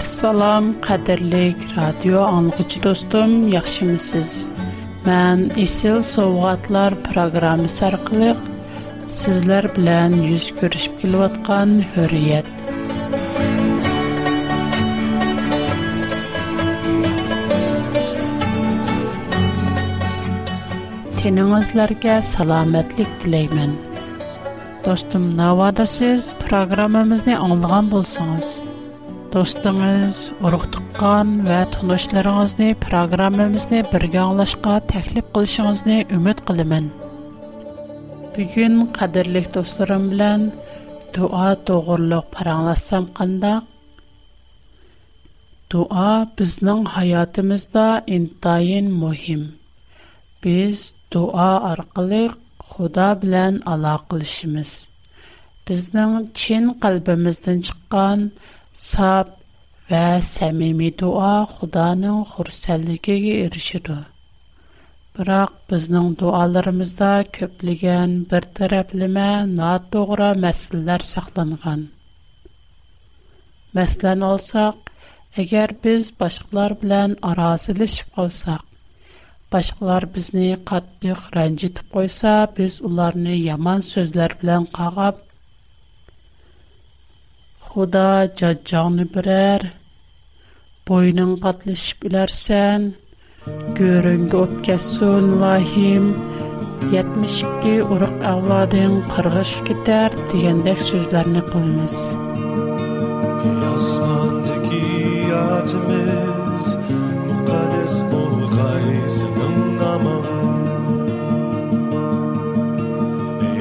Assalom, qadrlik radio anlıqçı dostum, yaxşımısınız? Mən Isil Sovqatlar proqramı sarqılıq sizlər bilən yüz görüşüb kilvatqan hürriyet. Teningizlərə salamatlik diləyirəm. Dostum, navada siz proqramımızı anlığan bolsanız, Достар, мәс урык туккан мәтләшләреңне программабызны бергә алашқа тәклиф кылышыңны үмет киләмен. Бүген قадирлек достарым белән дуа тоغırlык параңласам кانداق. Дуа безнең hayatымызда иң таен мөһим. Без дуа аркылы Худа белән аلاقлышыбыз. Безнең чин калбымыздан чыккан Саб ва сәмими дуа худанын хурсәллики ги иришиду. Бырақ, бізның дуаларымызда көплиген бір тараплима наддоғра мәсілдар шақланған. Мәсілан олсақ, әгер біз башқылар білян аразили шыб олсақ, башқылар бізни қатлих рэнджит қойса, біз уларни яман сөзләр білян қағап, Худа жаджаңны бірәр, бойның қатлышып үләрсән, көрінгі өткәсін лахим, 72 ұрық әвладың қырғыш кетер дегендек сөзләрні қылмыз. Ясмандыки атымыз, мұқадес бұл қайсының намын.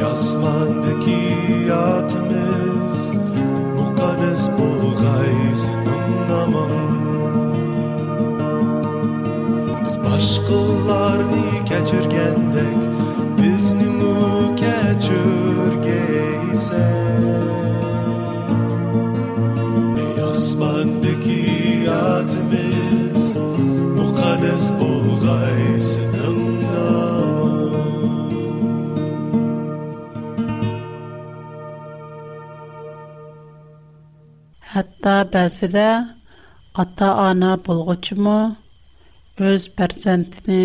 Ясмандыки атымыз, des bulg'ays indamam biz boshqalarni kechirgandek biznimi kechirgaysan ey osmondagi adımız muqaddas bulg'ay sening Hatta bəzidə ata-ana bulğucumu öz pərsəntini,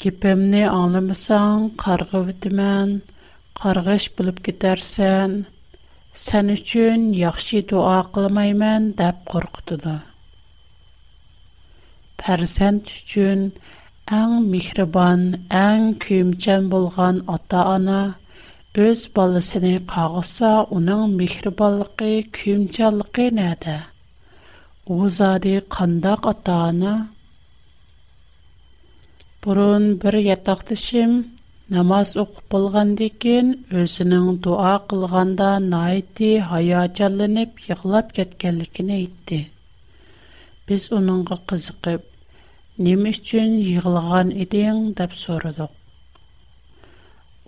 kipimni anlamasan, qarğı vidimən, qarğış bilib gedərsən, sən üçün yaxşı dua qılmayman dəb qorxudu. Pərsənt üçün ən mihriban, ən küyümcən bulğan ata-ana Өз балысыны қағыса, оның мекірбалықы, күйімчалықы нәді? Узади қандақ атағына? Бұрын бір етақтышым, намаз оқып болған декен, өзінің дуа қылғанда найты хая жалынып, еғылап кеткенлікіне етті. Біз оныңға қызықып, немі үшін еғылған едің деп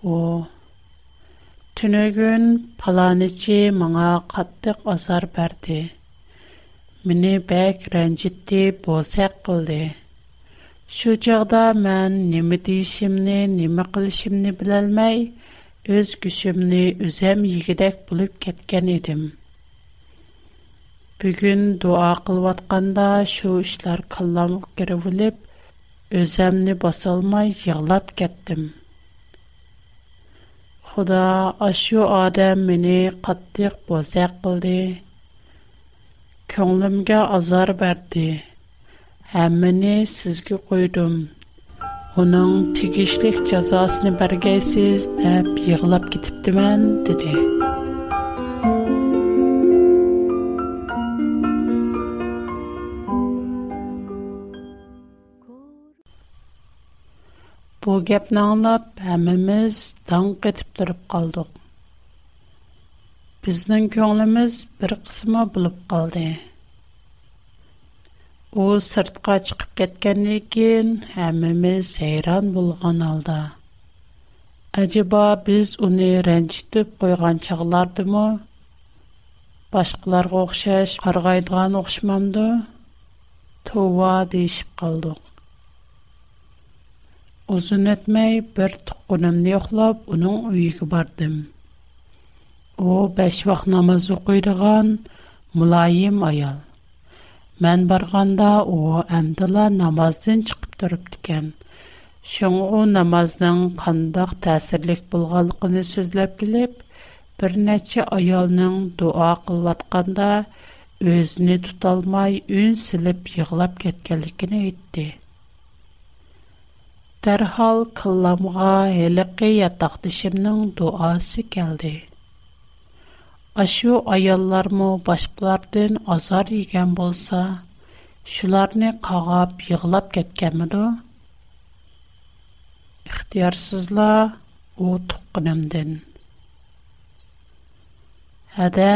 У... Түнөгүн паланычы маңа каттык азар берди. Мине бәк ренжитти болсак кылды. Шу чагда мен неме дишимни, неме кылышымны билалмай, өз күшүмни үзем йигидек булып кеткен идим. Бүгүн дуа кылып атканда шу ишлар кылламык керевилип, өземни басалмай йыглап кеттим. Қуда ашу адам мини қаттіг боза қылды, Көңлімге азар барды, Әм мини сізгі қойдым, Уның тигишлих чазасыни баргайсиз, Деп, яғлап кетіпті мэн, диди. Bu gapni anglab, hammamiz dong etib turib qoldik. Bizning ko'nglimiz bir qismi bo'lib qoldi. U sirtqa chiqib ketgandan keyin hammamiz hayron bo'lgan holda Acaba biz uni ranjitib qo'ygan chaqlardimi? Boshqalarga o'xshash qarg'aydigan o'xshamamdi? Tova deyishib qoldik. Uzun etmey bir tukkunumni yoklap, onun uyuyu bardım. O, beş vaq namaz okuyduğun mulayim ayal. Мән барганда о әмдила намаздан чыгып торып дигән. Шуң о намазның кандак тәсирлек булганлыгын сөйләп килеп, бер нәчә аялның дуа кылып атканда өзне үн силеп еглап Дәрхал кылламга хәлеке ятақтышымның дуасы келді. Ашу аялларму башқылардын азар еген болса, шуларны қағап, еғлап кеткенмеду? Ихтиярсызла у тұққынымдын. Әдә,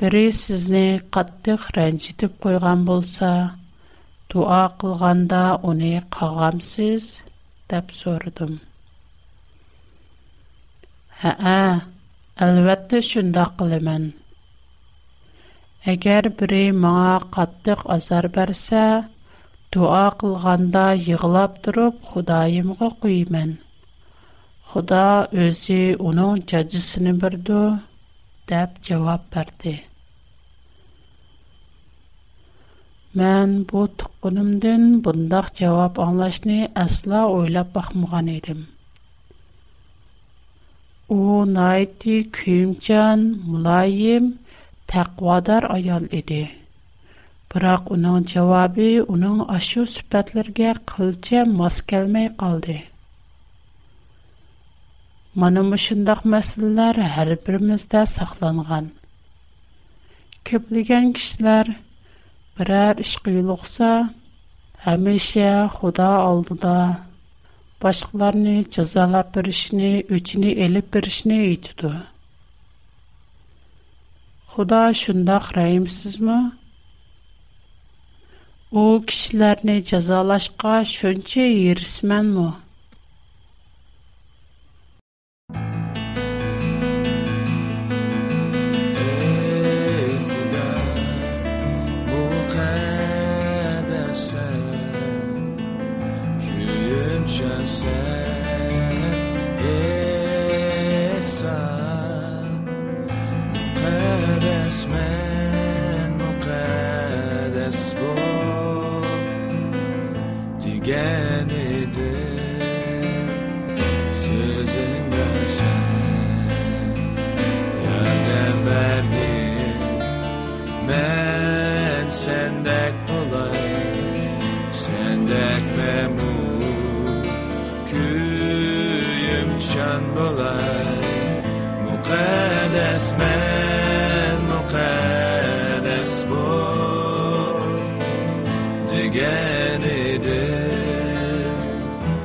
бірі сізні қаттық рәнчетіп қойған болса, болса, дуа кылганда уни кагамсыз деп сордум. Ха-а, албетте шунда кылыман. Эгер бири мага каттык азар берсе, дуа кылганда йыгылап туруп Худайымга куйман. Худа өзі оның жаджысыны бірді, дәп Мән бу тукынымдан бундак җавап аңлашны асла ойлап бакмаган идем. У найти кимчан мулайим тәкъвадар аял иде. Бирок уның җавабы уның ашу сүпәтләргә кылча мас калмый калды. Моның мошындак мәсьәләләр һәр беребездә сакланган. Көплегән кешеләр Birər iş qıyılıqsa, həmişə Xuda aldıda başqalarını cəzalab birişini, öçünü elib birişini eytidu. Xuda şündaq rəhimsizmi? O kişilərini cəzalaşqa şönçə yerismənmi? من بلند مقدس من مقدس با دیگه نده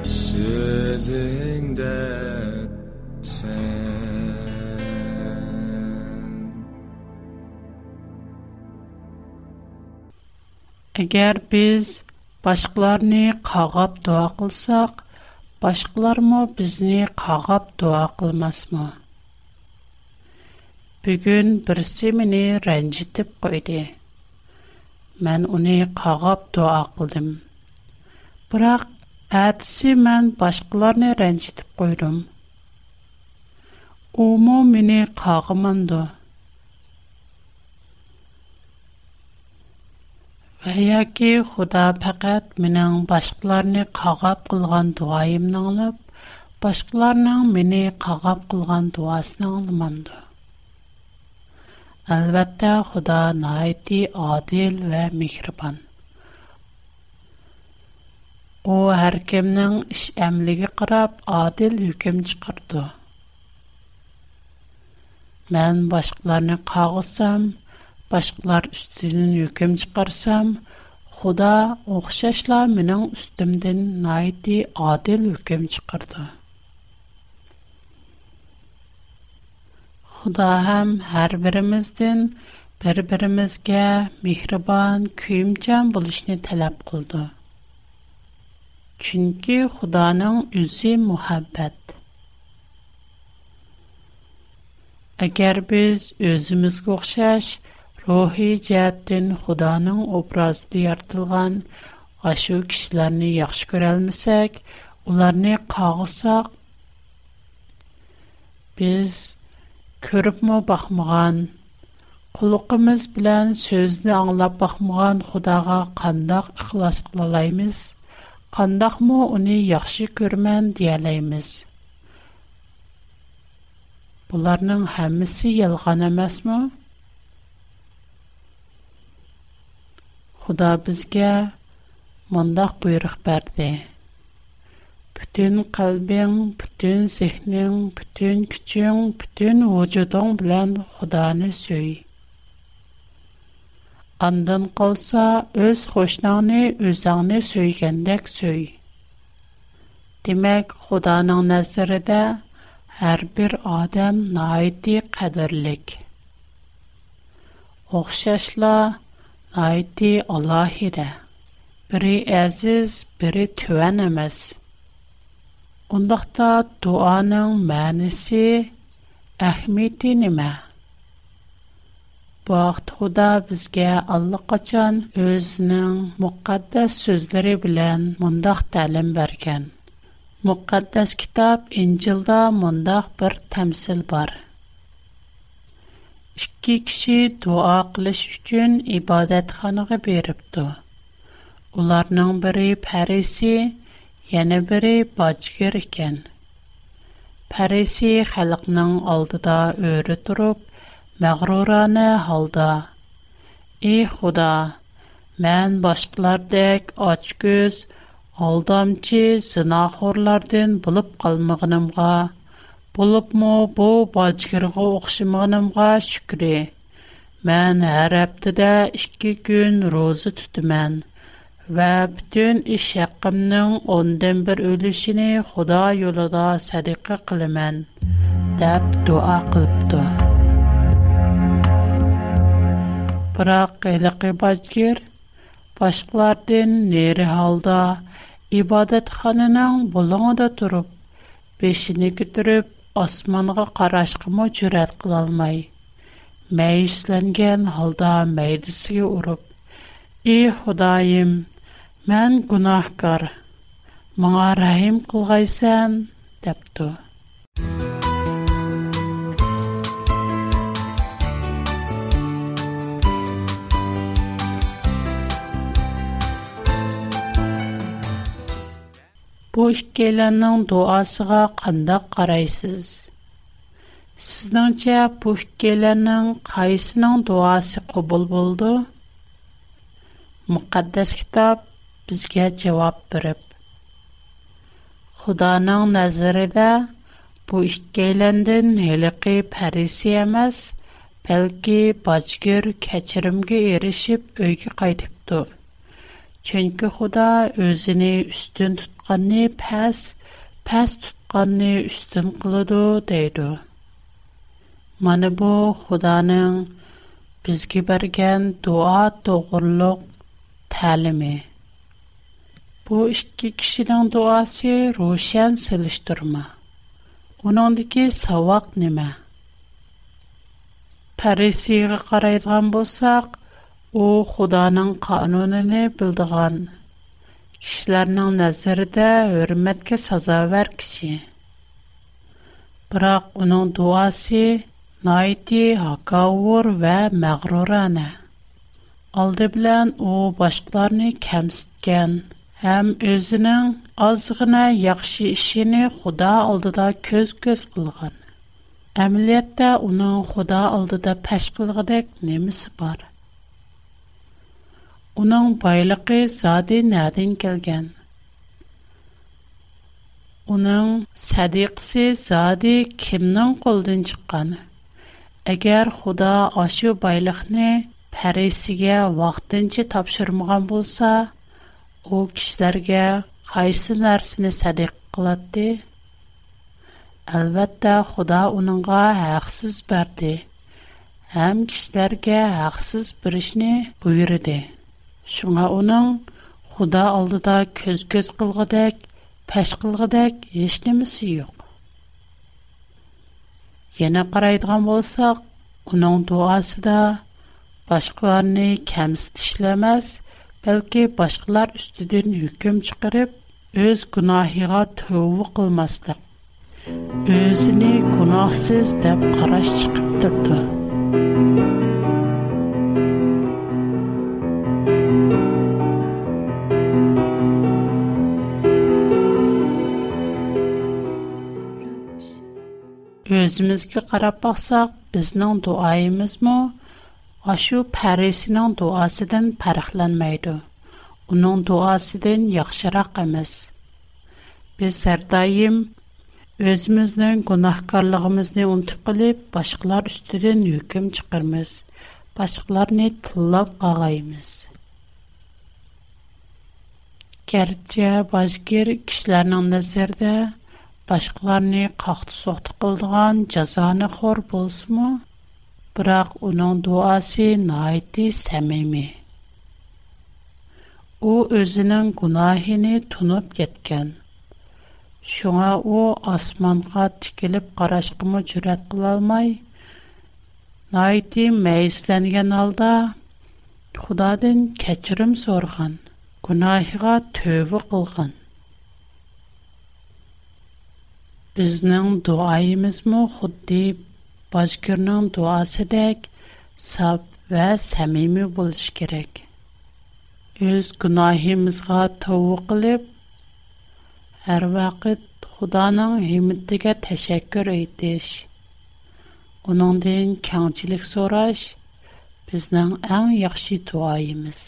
سوزنده Әгәр без башкаларны дуа Башҡылар мо, бизне ҡағап дуа ҡылмасмы? Бүгүн берсе мені ранжитеп ҡойды. Мен уни ҡағап дуа ҡылдым. Бирақ әйтсең, мен башҡыларны ранжитеп ҡойдым. Умо мені ҡағыманды. Әйәке Худа фақат менің башқыларны қағап қылған дуайымны алып, башқыларның мені қағап қылған дуасын алмамды. Әлбәттә Худа найти адил вә михрибан. О, әркемнің іш әмліге қырап, адил үкім чықырды. Мен башқыларны қағысам, Башқалар үстінен үкім чықарсам, Худа оқшашла менің үстімден найти адил үкім чықарды. Худа хам хар бірімізден бір-бірімізге михрибан күйімчан болышны талап кылды. Чүнки Худаның үзі мухаббат. Агар біз өзімізге оқшаш, Рухи жаттин Худоның образды яртылған ашу кишиларни яхшы көрәлмесек, уларни қағысақ, біз көріп му бақмыған, құлықымыз білән сөзді аңлап бақмыған Худага қандақ ықылас қылалаймыз, қандақ му уни яхшы көрмән диялаймыз. Бұларның хәмісі елған әмәс му? Худа безгә мондак буйрык берде. Бүтән калбың, бүтән сехнең, бүтән күчең, бүтән вожудың белән Худаны сөй. Андан калса, өз хошнаңны, үзаңны сөйгәндәк сөй. Демәк, Худаның нәзәрендә һәр бер адам найти кадерлек. Охшашлар айти Аллахиде. Бири әзіз, бири түән әмәз. Ондақта дуаның мәнісі әхмейті немә? Бақт Худа бізге Аллы қачан өзінің мұқаддас сөздері білән мұндақ тәлім бәркен. Мұқаддас китап Инжилда мұндақ бір тәмсіл бар. ئىككى كىشى دۇئا قىلىش ئۈچۈن ئىبادەتخانىغا بېرىپتۇ ئۇلارنىڭ بىرى پەرىسى يەنە بىرى باجگىر ئىكەن پەرىسى خەلقنىڭ ئالدىدا ئۆرە تۇرۇپ مەغرۇرانە ھالدا ئى خۇدا مەن باشقىلاردەك ئاچ كۆز ئالدامچى زىناخورلاردىن بولۇپ قالمىغىنىمغا Болыпмо бу балчыгырға оқшымағанымға шүкірі. Мән әр әптіде 2 күн розы түтімен. Вә бүтін іш әқімнің 10-ден бір өлішіні Құда юлыда сәдіқі қылымен. Дәп дуа қылыпты. Бірақ әліқі балчыгыр, башқылардың нері халда, ибадет ханының болуңы да тұрып, күтіріп, Asmanğa qarashqım oçrat kıla almay. Mäislengen halda mädsi urup: "Ey Hudaim, men gunahkar. Mına rahim kılgaysan." depdi. Бу дуасыға дуасыга қарайсыз? карайсыз? Сезнеңчә, бу иккеләрнең кайсының дуасы кабул булды? Мөхәддәс китап безгә җавап биреп. Худаның назарыдә бу иккеләрдән һәлеки фарисия эмас, бәлки бачкыр кечерімге эрешип өйгә кайтыпты. Чөнки Худа өзүне үстүн тутканны пәс, пәс тутканны үстүн кылыды дейді. Mana bu Худаның bizga bergan duo to'g'riliq ta'limi. Bu ikki kishining duosi ro'shan silishtirma. Uningdagi savoq nima? Parisiga qaraydigan bo'lsak, У худаның кануныне билдегән кешеләрнең нәзәрендә хөрмәткә сазавер kişi. Бирақ аның дуасы найти хакаур вә мәغرур аны. Алды белән ул башкаларны кемсәткән, һәм үзеннең озгына яхшы ишені Худа алдыда күз көз улган. Әмэлиятдә аның Худа алдыда пәшкүлгыдек немесе бар? Onun baylığı zadi nədən gələn? Onun sadiqsi zadi kimnin qoldan çıqqan? Əgər Xuda aşı baylıqni pərisiyə vaxtınca tapşırmağan bolsa, o kişilərə qaysı nərsini sadiq qılatdı? Әлбәттә, Худа уныңга хақсыз берди. Һәм кишләргә хақсыз биришне буйырды. Шуңа уның Худа алдыда көз-көз қылғыдәк, пәш қылғыдәк еш немісі йоқ. Яна қарайдыған болсақ, уның дуасы да башқыларыны кәміс тішілемәз, бәлкі башқылар үстіден үйкім чықырып, өз күнахиға төуі қылмастық. Өзіне күнахсыз дәп қараш чықып тұрды. Özümüzki qarab baxsaq, biznin duayımız mı? Aşu pərisinin duasıdan pərəxlənməydi. Onun duasıdan yaxşıraq əmiz. Biz hər daim özümüzdən günahkarlığımızı unutub qılıb, başqalar üstüdən hüküm çıxırmız. Başqalarını tıllab qağayımız. Gerçi başkir башқыларни қақты соқты қылдыған джазаңы хор болс ма? Бірақ унон дуаси наидді сәмейми. У өзінің кунахини тунуп кеткен. Шуңа у асманға тикилип қарашқымы джерат қылалмай. Наидді мэйсіләнген алда худадын качырым сорған, кунахига төві Біздің дуаимыз му худдей бажгірнің дуасы дайк саб ва керек. Үз гунахимызға таву қилип, әр вақид худаның химиттігі ташакүр үйтиш. Унандың кянчилик сораш біздің ән яхши дуаимыз.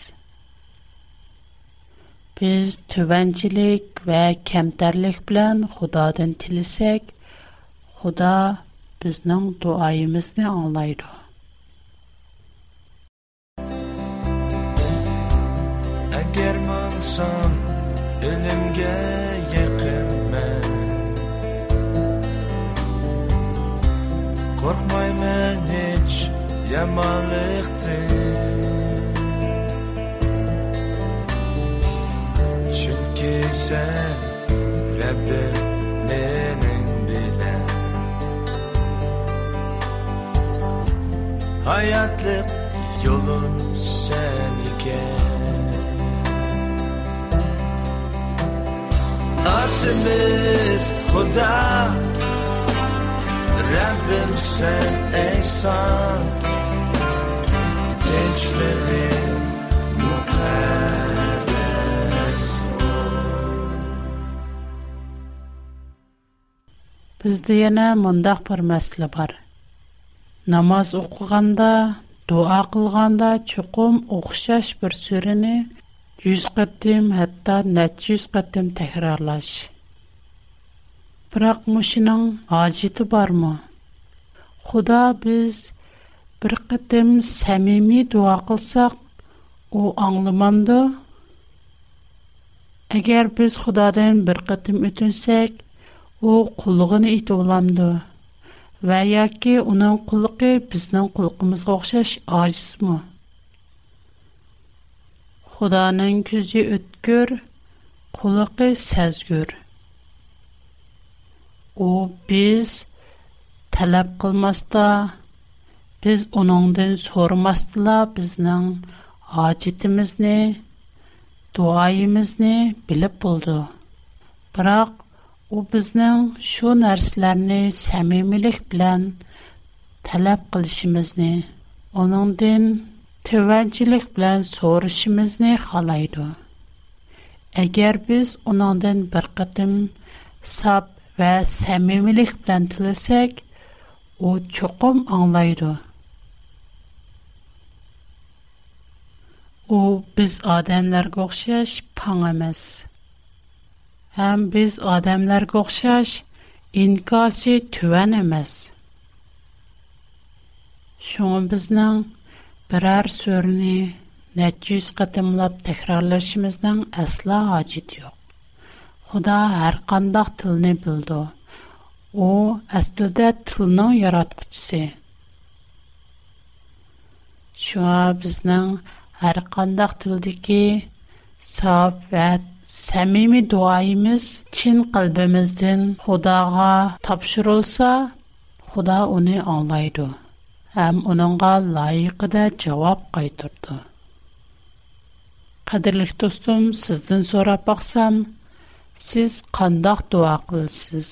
Biz төвенчилик вэ кәмтарлик білян худа дэн тілісек, худа бізнің дуаимызни аңлайды. Агер маңсан, өлімге еркін ма, Корхмай ма sen Rabbim benim bilen Hayatlık yolun sen iken Atımız Huda Rabbim sen ehsan Teçmenin mutlak Бездә яна мондак бер мәсьәлә бар. Намаз оқыганда, дуа кылганда чуқум оқшаш бер сүрене 100 кәттем, хәтта нәч 100 кәттем тәкрарлаш. Бирақ мушының хаҗиты бармы? Худа без бер кәттем сәмими дуа кылсак, у аңламанды. Әгәр без Худадан бер кәттем үтүнсәк, o qulluğunu it olamdı. Və ya ki, onun qulluqı bizdən qulluqımızı oxşaş aciz mi? Xudanın küzü ötkür, qulluqı səzgür. кылмаста, biz tələb qılmasta, biz onundan sormasla bizdən acitimizni, duayimizni O bizning shu narsalarni samimilik bilan talab qilishimizni, onundan tevajjilik bilan so'rashimizni xohlaydi. Agar biz uningdan bir qatim sab va samimilik bilan tilasak, u cho'qim anglaydi. u biz odamlarga o'xshash pang emas Həm biz adamlarga oxşaş, inkosi tüvən emas. Şoňa bizniň birär sörni neçe ýüz gatymlap tekrarlaşymyzdan asla hajat ýok. Xuda her qandaq tilni bildi. O aslida tilniň yaratquçysy. Şoňa bizniň her qandaq tildiki sap we Сәмими дуайымыз чин қалбымыздын Худаға тапшырылса, Худа уни аңлайды. Әм уныңға лайықыда жауап қайтырды. Қадырлық достым, сіздің сорап бақсам, сіз қандақ дуа қылсыз.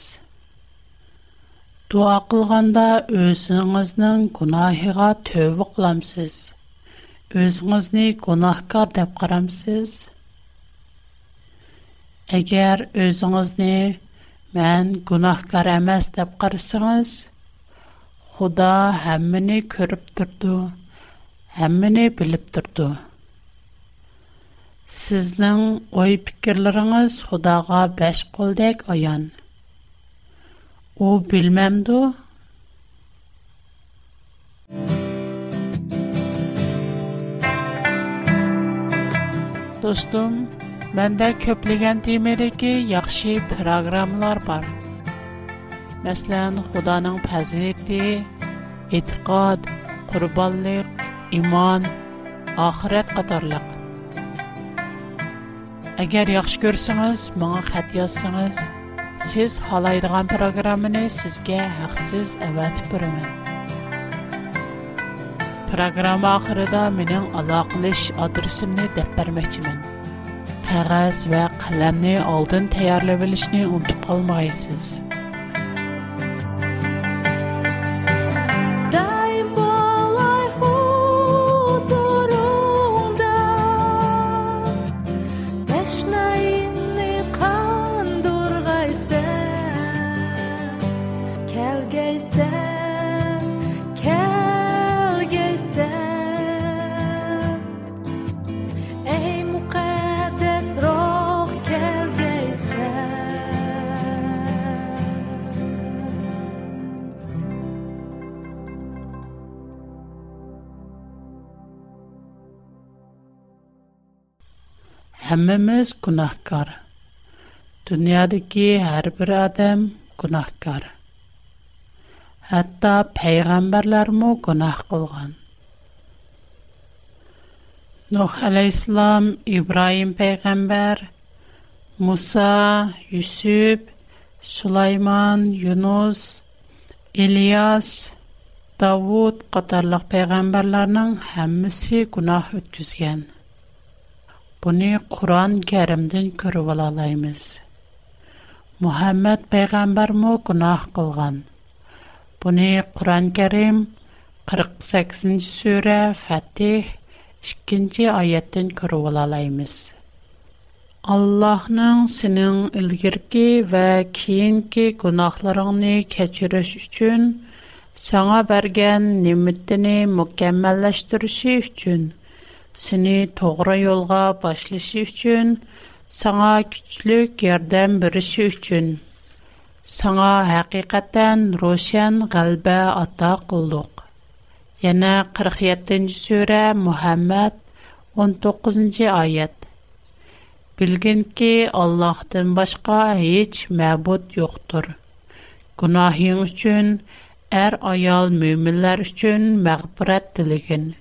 Дуа қылғанда өзіңіздің күнахиға төві қыламсыз. Өзіңізіне күнахкар деп қарамсыз. Әгәр өзіңізні мән гүнахкар әмәс деп қарсыңыз, Худа әммені көріп тұрды, әммені біліп тұрды. Сіздің ой пікірліріңіз Худаға бәш қолдек оян. О, білмәмді? Достым, Мәндә köpleгән тема диге яхшы программалар бар. Мәсәлән, Худаның пәзрип ди, итиқад, курбанлык, иман, ахырет катарлык. Әгәр яхшы күрсәнегез, моңа хатыя сәнегез, сез халайдырган программаны сезгә һаксыз әвәтә торымын. Программа ахырында менә аلاقлыш адресимне тәпәрмәкчемен. qog'oz va qalamni oldin tayyorlab olishni unutib qolmaysiz Һәммәс гүнәхкар. Дөньядагы һәр бер адам гүнәхкар. Хәтта пәйгамбәрләр дә гүнәх кылган. Ну халя ислам, Ибраһим пәйгамбәр, Муса, Юсуп, Сулайман, Юнус, Илияс, Давуд катарлы пәйгамбәрләрнең һәммәсе Buni Qur'on Karimdan ko'rib olaymiz. Muhammad payg'ambarmi gunoh qilgan. Buni Qur'on Karim 48-sura Fatih 2-oyatdan ko'rib olaymiz. Allahның синең ilgirki ва кейинки гунахларыңны кечириш үчүн саңа берген ниметини мукаммаллаштырышы үчүн seni toğra yolğa başlaşı üçün, sana küçlük yerdən birişi üçün, sana həqiqətən roşan qalbə ata qulduq. Yana 47-ci sürə Muhammed 19-ci ayət. Bilgin ki, Allah'tan başqa heç məbud yoxdur. Günahin üçün, ər er ayal müminlər üçün məqbirət diligin.''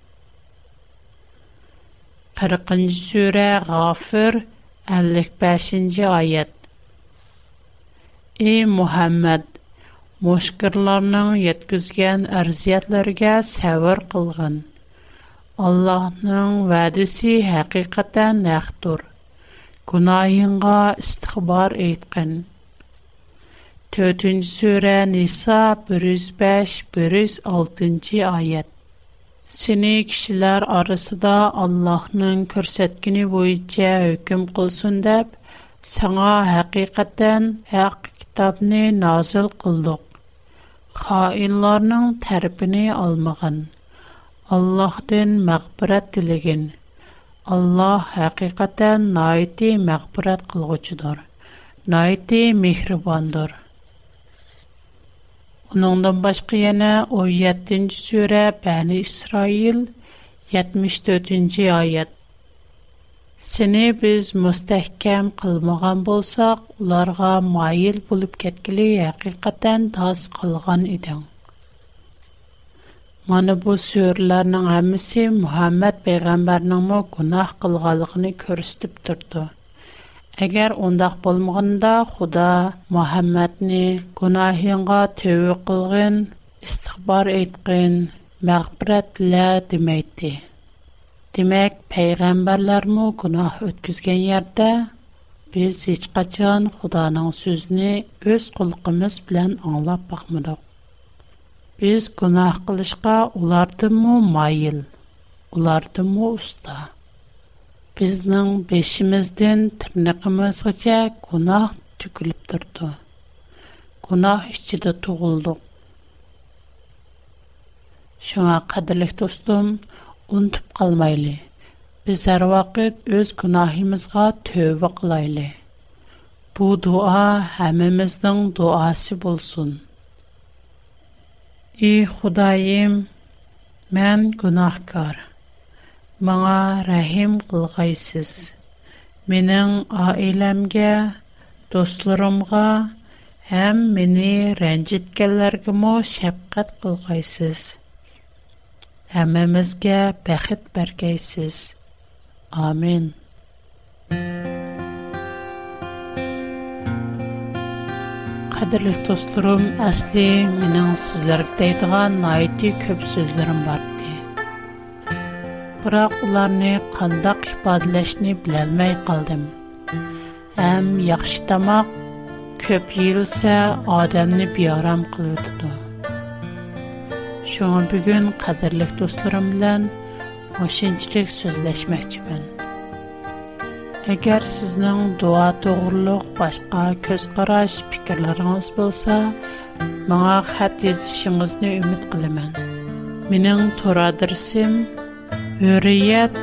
40-нче сүре Гафир 55-нче аят. Ey Мухаммад, мушкырларның yetkizгән арзиятләргә сәвер кылгын. Аллаһның вәдесе хакыйкатан нәхтур. Гунаһыңга истихбар әйткән. 4-нче сүре Ниса 105-106-нче Сені кішілер арысыда Аллахның көрсәткіні бойынша өкім қылсын деп, саңа хақиқаттан хақ китабны назыл қылдық. Хаинларның тәрпіні алмаған. Аллахдың мәқбірәт тіліген. Аллах хақиқаттан найты мәқбірәт қылғычыдыр. Найты мехрибандыр. Onundan başqa yana 17-ci surə Bani İsrail 74-ci ayət. Seni biz müstəhkəm qılmağan bolsaq, onlara mayil bulub getkili həqiqətən tas qılğan idin. Mana bu surələrin hamısı Muhammad peyğəmbərinin mə günah qılğanlığını göstərib اگر اون دخبل худа خدا محمد نی کناهین قا توقین استخبار ایتقین مغبرت ل دمیتی. دیمک پیغمبرلر مو کناه ات کسگن یارده بیزیچ قشن خدا نانسوز نی аңлап قلق مس بلن انلا پخمدگ. بیز کناه قلش بزنن بیشیم از دن تر نقم از چه گناه تقلب دارد گناه اشتد تو غل دو شما قدر لخت استم اون تو قلمایی بزر وقت از گناهی مزگا تو وقلایی маңа рахим кылгайсыз. Менің айламге, достларымға, әм мені рәнжіткәлергі мо шәпқат кылгайсыз. Әмімізге бәхет бәргейсіз. Амин. Қадірлік достларым, әсли менің сізлерді дейдіған айты көп сөздерім барды. biroq ularni qandaq ifodalashni bilolmay qoldim ham yaxshi tomoq ko'p yeyilsa odamni beorom qiladi shunga bugun qadrli do'stlarim bilan o'shunchalik so'zlashmoqchiman agar sizning duo to'g'riliq boshqa ko'z qarash fikrlaringiz bo'lsa menga xat yozishingizni umid qilaman mening to'r adresim hurriyet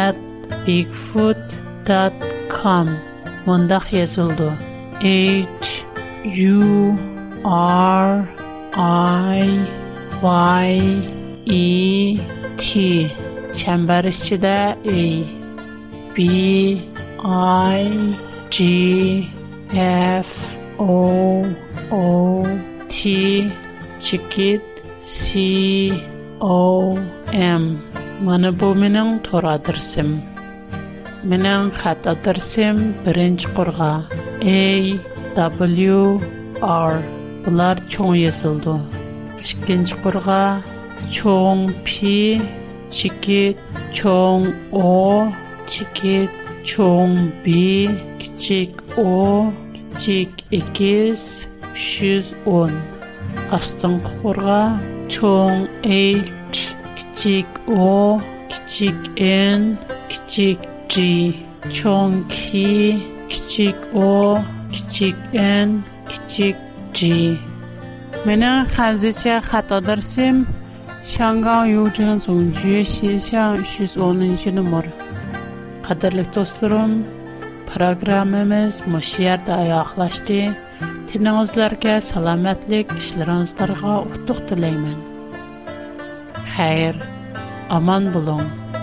at bigfoot.com mundaq yazıldı. H U R I Y E T çember içinde A B I G F O O T Chickit C O M Мана бу менен тора дирсим. Менен хат атырсим биринчи A W R булар чоң язылды. Ишкенчи курга чоң P чики о, O чики чоң B кичик O кичик X 310. Астын курга чоң кичик о кичик н кичик д чонки кичик о кичик н кичик д мен хазрче хата дэрсем шангау юджунын соңғы 310 сизларнын ише номер қадерлік достырым программамыз мәшһердә аяқлашты тиназларға саламәтлік işлеріңізге Һәйр, аман булың.